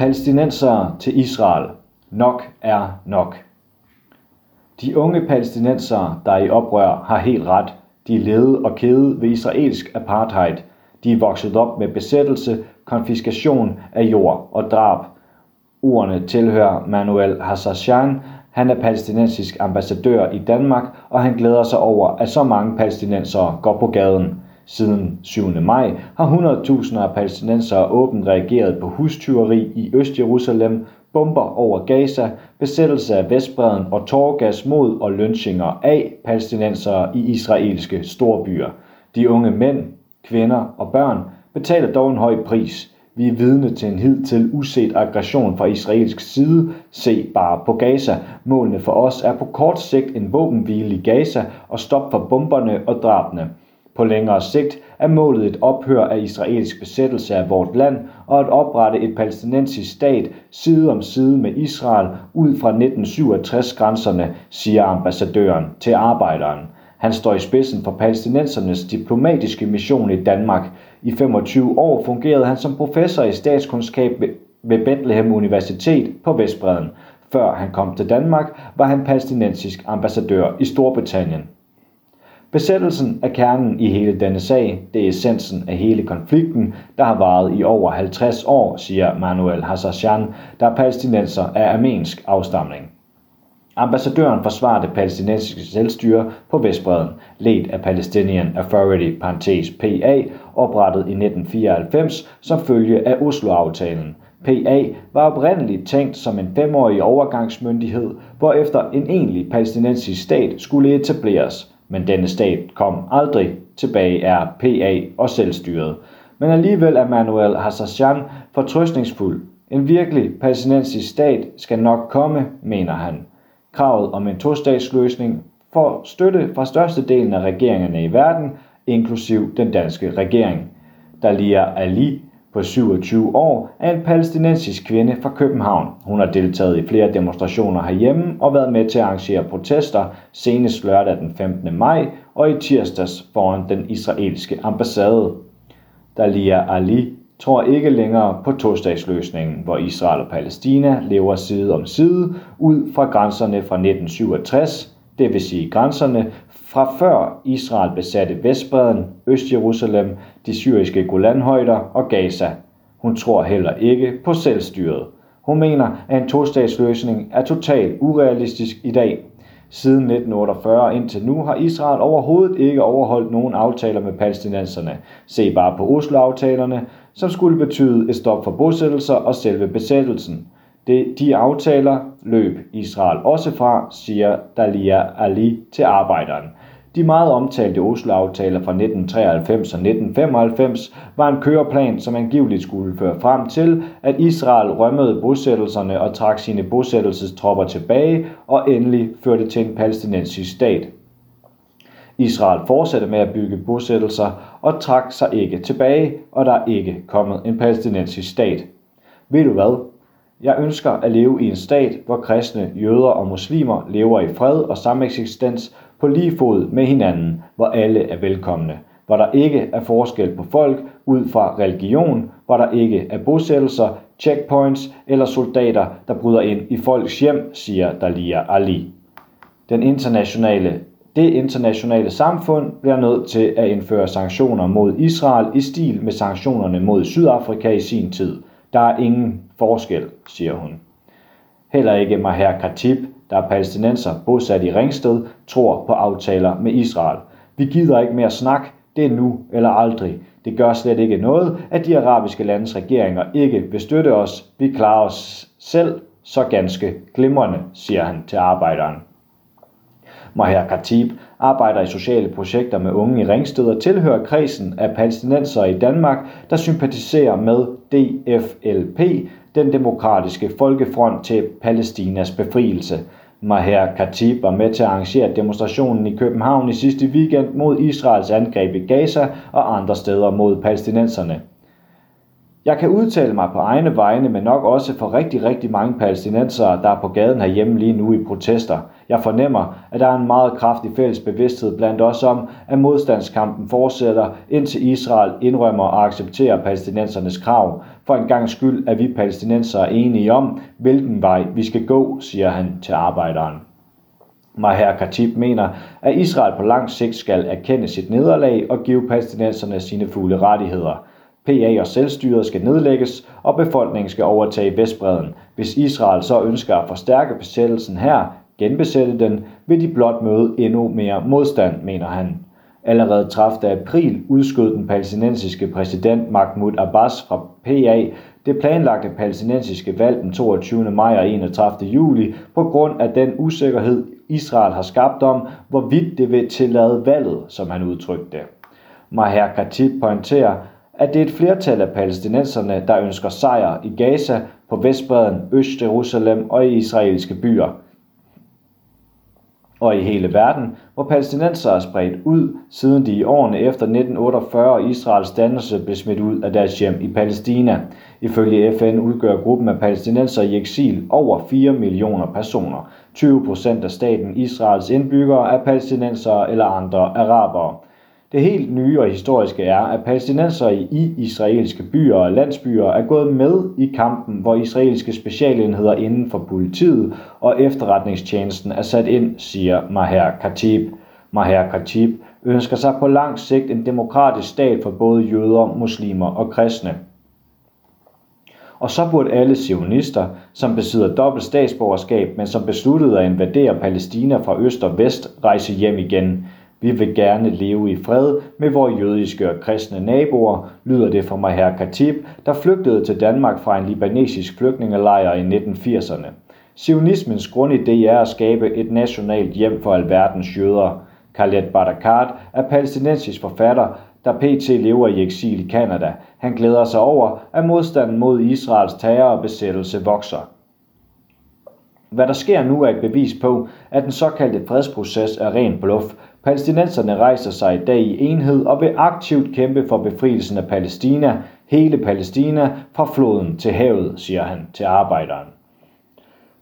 Palæstinensere til Israel. Nok er nok. De unge palæstinensere, der er i oprør, har helt ret. De er ledet og kede ved israelsk apartheid. De er vokset op med besættelse, konfiskation af jord og drab. Ordene tilhører Manuel Hassashan. Han er palæstinensisk ambassadør i Danmark, og han glæder sig over, at så mange palæstinensere går på gaden. Siden 7. maj har 100.000 af palæstinensere åbent reageret på hustyveri i Øst-Jerusalem, bomber over Gaza, besættelse af Vestbreden og tårgas mod og lynchinger af palæstinensere i israelske storbyer. De unge mænd, kvinder og børn betaler dog en høj pris. Vi er vidne til en hidtil uset aggression fra israelsk side. Se bare på Gaza. Målene for os er på kort sigt en våbenhvile i Gaza og stop for bomberne og drabene. På længere sigt er målet et ophør af israelsk besættelse af vort land og at oprette et palæstinensisk stat side om side med Israel ud fra 1967-grænserne, siger ambassadøren til arbejderen. Han står i spidsen for palæstinensernes diplomatiske mission i Danmark. I 25 år fungerede han som professor i statskundskab ved Bethlehem Universitet på Vestbreden. Før han kom til Danmark, var han palæstinensisk ambassadør i Storbritannien. Besættelsen er kernen i hele denne sag. Det er essensen af hele konflikten, der har varet i over 50 år, siger Manuel Hassashan, der er palæstinenser af armensk afstamning. Ambassadøren forsvarer det palæstinensiske selvstyre på Vestbreden, ledt af Palestinian Authority parentes PA, oprettet i 1994 som følge af Oslo-aftalen. PA var oprindeligt tænkt som en femårig overgangsmyndighed, hvorefter en egentlig palæstinensisk stat skulle etableres men denne stat kom aldrig tilbage er PA og selvstyret. Men alligevel er Manuel Hassan fortrøstningsfuld. En virkelig palæstinensisk stat skal nok komme, mener han. Kravet om en to-statsløsning får støtte fra størstedelen af regeringerne i verden, inklusiv den danske regering. Dalia Ali på 27 år er en palæstinensisk kvinde fra København. Hun har deltaget i flere demonstrationer herhjemme og været med til at arrangere protester senest lørdag den 15. maj og i tirsdags foran den israelske ambassade. Dalia Ali tror ikke længere på tostatsløsningen, hvor Israel og Palæstina lever side om side ud fra grænserne fra 1967, det vil sige grænserne fra før Israel besatte Vestbreden, Østjerusalem, de syriske Golanhøjder og Gaza. Hun tror heller ikke på selvstyret. Hun mener, at en tostatsløsning er totalt urealistisk i dag. Siden 1948 indtil nu har Israel overhovedet ikke overholdt nogen aftaler med palæstinenserne. Se bare på Oslo-aftalerne, som skulle betyde et stop for bosættelser og selve besættelsen. De, de aftaler løb Israel også fra, siger Dalia Ali til arbejderen. De meget omtalte Oslo-aftaler fra 1993 og 1995 var en køreplan, som angiveligt skulle føre frem til, at Israel rømmede bosættelserne og trak sine bosættelsestropper tilbage og endelig førte til en palæstinensisk stat. Israel fortsatte med at bygge bosættelser og trak sig ikke tilbage, og der er ikke kommet en palæstinensisk stat. Ved du hvad? Jeg ønsker at leve i en stat, hvor kristne, jøder og muslimer lever i fred og sameksistens på lige fod med hinanden, hvor alle er velkomne, hvor der ikke er forskel på folk ud fra religion, hvor der ikke er bosættelser, checkpoints eller soldater, der bryder ind i folks hjem, siger Dalia Ali. Den internationale det internationale samfund bliver nødt til at indføre sanktioner mod Israel i stil med sanktionerne mod Sydafrika i sin tid. Der er ingen forskel, siger hun. Heller ikke Maher Khatib, der er palæstinenser bosat i Ringsted, tror på aftaler med Israel. Vi gider ikke mere snak, det er nu eller aldrig. Det gør slet ikke noget, at de arabiske landes regeringer ikke vil støtte os. Vi klarer os selv så ganske glimrende, siger han til arbejderen. Maher Khatib arbejder i sociale projekter med unge i Ringsted og tilhører kredsen af palæstinenser i Danmark, der sympatiserer med DFLP, den demokratiske folkefront til Palæstinas befrielse. Maher Khatib var med til at arrangere demonstrationen i København i sidste weekend mod Israels angreb i Gaza og andre steder mod palæstinenserne. Jeg kan udtale mig på egne vegne, men nok også for rigtig, rigtig mange palæstinensere, der er på gaden herhjemme lige nu i protester. Jeg fornemmer, at der er en meget kraftig fælles bevidsthed blandt os om, at modstandskampen fortsætter, indtil Israel indrømmer og accepterer palæstinensernes krav. For en gang skyld er vi palæstinensere enige om, hvilken vej vi skal gå, siger han til arbejderen. Maher Khatib mener, at Israel på lang sigt skal erkende sit nederlag og give palæstinenserne sine fulde rettigheder. PA og selvstyret skal nedlægges, og befolkningen skal overtage Vestbreden. Hvis Israel så ønsker at forstærke besættelsen her, genbesætte den, vil de blot møde endnu mere modstand, mener han. Allerede 30. april udskød den palæstinensiske præsident Mahmoud Abbas fra PA det planlagte palæstinensiske valg den 22. maj og 31. juli på grund af den usikkerhed, Israel har skabt om, hvorvidt det vil tillade valget, som han udtrykte det. Maher Khatib pointerer, at det er et flertal af palæstinenserne, der ønsker sejr i Gaza, på Vestbreden, Øst-Jerusalem og i israelske byer og i hele verden, hvor palæstinenser er spredt ud, siden de i årene efter 1948 Israels dannelse blev smidt ud af deres hjem i Palæstina. Ifølge FN udgør gruppen af palæstinenser i eksil over 4 millioner personer. 20 procent af staten Israels indbyggere er palæstinensere eller andre arabere. Det helt nye og historiske er, at palæstinenser i israelske byer og landsbyer er gået med i kampen, hvor israelske specialenheder inden for politiet og efterretningstjenesten er sat ind, siger Maher Khatib. Maher Khatib ønsker sig på lang sigt en demokratisk stat for både jøder, muslimer og kristne. Og så burde alle sionister, som besidder dobbelt statsborgerskab, men som besluttede at invadere Palæstina fra øst og vest, rejse hjem igen. Vi vil gerne leve i fred med vores jødiske og kristne naboer, lyder det fra Maher Khatib, der flygtede til Danmark fra en libanesisk flygtningelejr i 1980'erne. Sionismens grundidé er at skabe et nationalt hjem for alverdens jøder. Khaled Barakat er palæstinensisk forfatter, der pt. lever i eksil i Kanada. Han glæder sig over, at modstanden mod Israels terror og besættelse vokser. Hvad der sker nu er et bevis på, at den såkaldte fredsproces er ren bluff, Palæstinenserne rejser sig i dag i enhed og vil aktivt kæmpe for befrielsen af Palæstina, hele Palæstina, fra floden til havet, siger han til arbejderen.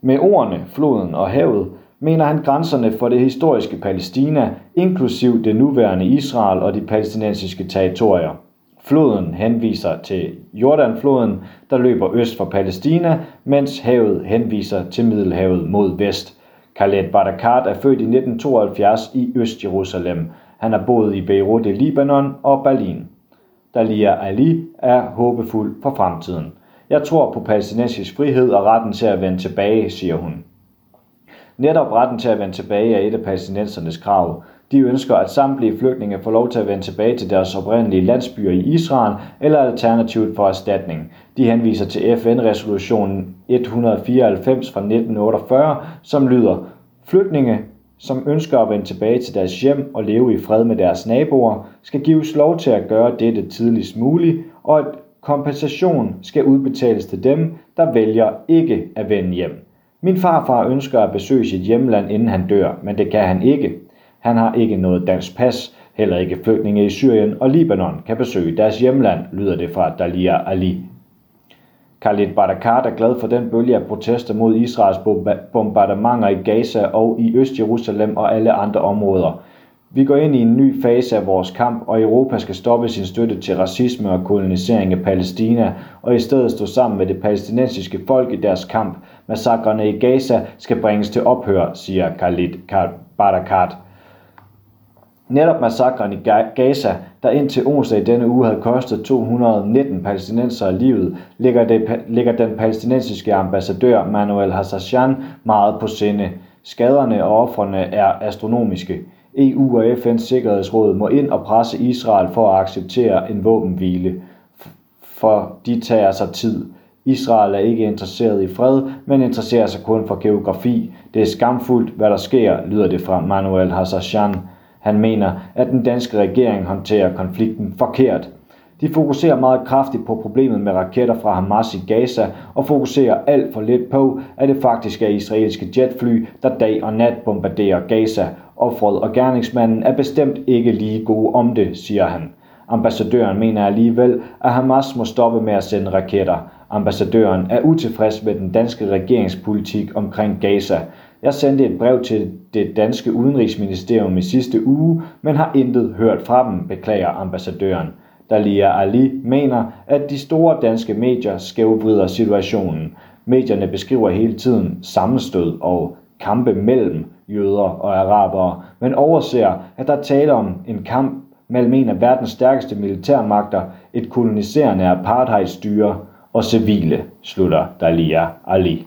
Med ordene floden og havet mener han grænserne for det historiske Palæstina, inklusiv det nuværende Israel og de palæstinensiske territorier. Floden henviser til Jordanfloden, der løber øst for Palæstina, mens havet henviser til Middelhavet mod vest. Khaled Barakat er født i 1972 i Øst-Jerusalem. Han har boet i Beirut i Libanon og Berlin. Dalia Ali er håbefuld for fremtiden. Jeg tror på palæstinensisk frihed og retten til at vende tilbage, siger hun. Netop retten til at vende tilbage er et af palæstinensernes krav. De ønsker, at samtlige flygtninge får lov til at vende tilbage til deres oprindelige landsbyer i Israel eller alternativt for erstatning. De henviser til FN-resolutionen 194 fra 1948, som lyder, Flygtninge, som ønsker at vende tilbage til deres hjem og leve i fred med deres naboer, skal gives lov til at gøre dette tidligst muligt, og at kompensation skal udbetales til dem, der vælger ikke at vende hjem. Min farfar ønsker at besøge sit hjemland, inden han dør, men det kan han ikke. Han har ikke noget dansk pas, heller ikke flygtninge i Syrien og Libanon kan besøge deres hjemland, lyder det fra Dalia Ali. Khalid Barakat er glad for den bølge af protester mod Israels bombardementer i Gaza og i Øst-Jerusalem og alle andre områder. Vi går ind i en ny fase af vores kamp, og Europa skal stoppe sin støtte til racisme og kolonisering af Palæstina, og i stedet stå sammen med det palæstinensiske folk i deres kamp. Massakrene i Gaza skal bringes til ophør, siger Khalid Barakat. Netop massakren i Gaza, der indtil onsdag i denne uge havde kostet 219 palæstinensere livet, ligger, det, ligger den palæstinensiske ambassadør Manuel Hassan meget på sinde. Skaderne og offrene er astronomiske. EU og FN's Sikkerhedsråd må ind og presse Israel for at acceptere en våbenhvile, for de tager sig tid. Israel er ikke interesseret i fred, men interesserer sig kun for geografi. Det er skamfuldt, hvad der sker, lyder det fra Manuel Hassan. Han mener, at den danske regering håndterer konflikten forkert. De fokuserer meget kraftigt på problemet med raketter fra Hamas i Gaza og fokuserer alt for lidt på, at det faktisk er israelske jetfly, der dag og nat bombarderer Gaza. Offret og gerningsmanden er bestemt ikke lige gode om det, siger han. Ambassadøren mener alligevel, at Hamas må stoppe med at sende raketter. Ambassadøren er utilfreds med den danske regeringspolitik omkring Gaza. Jeg sendte et brev til det danske udenrigsministerium i sidste uge, men har intet hørt fra dem, beklager ambassadøren. Dalia Ali mener, at de store danske medier skævvrider situationen. Medierne beskriver hele tiden sammenstød og kampe mellem jøder og arabere, men overser, at der taler om en kamp mellem en af verdens stærkeste militærmagter, et koloniserende apartheidstyre og civile, slutter Dalia Ali.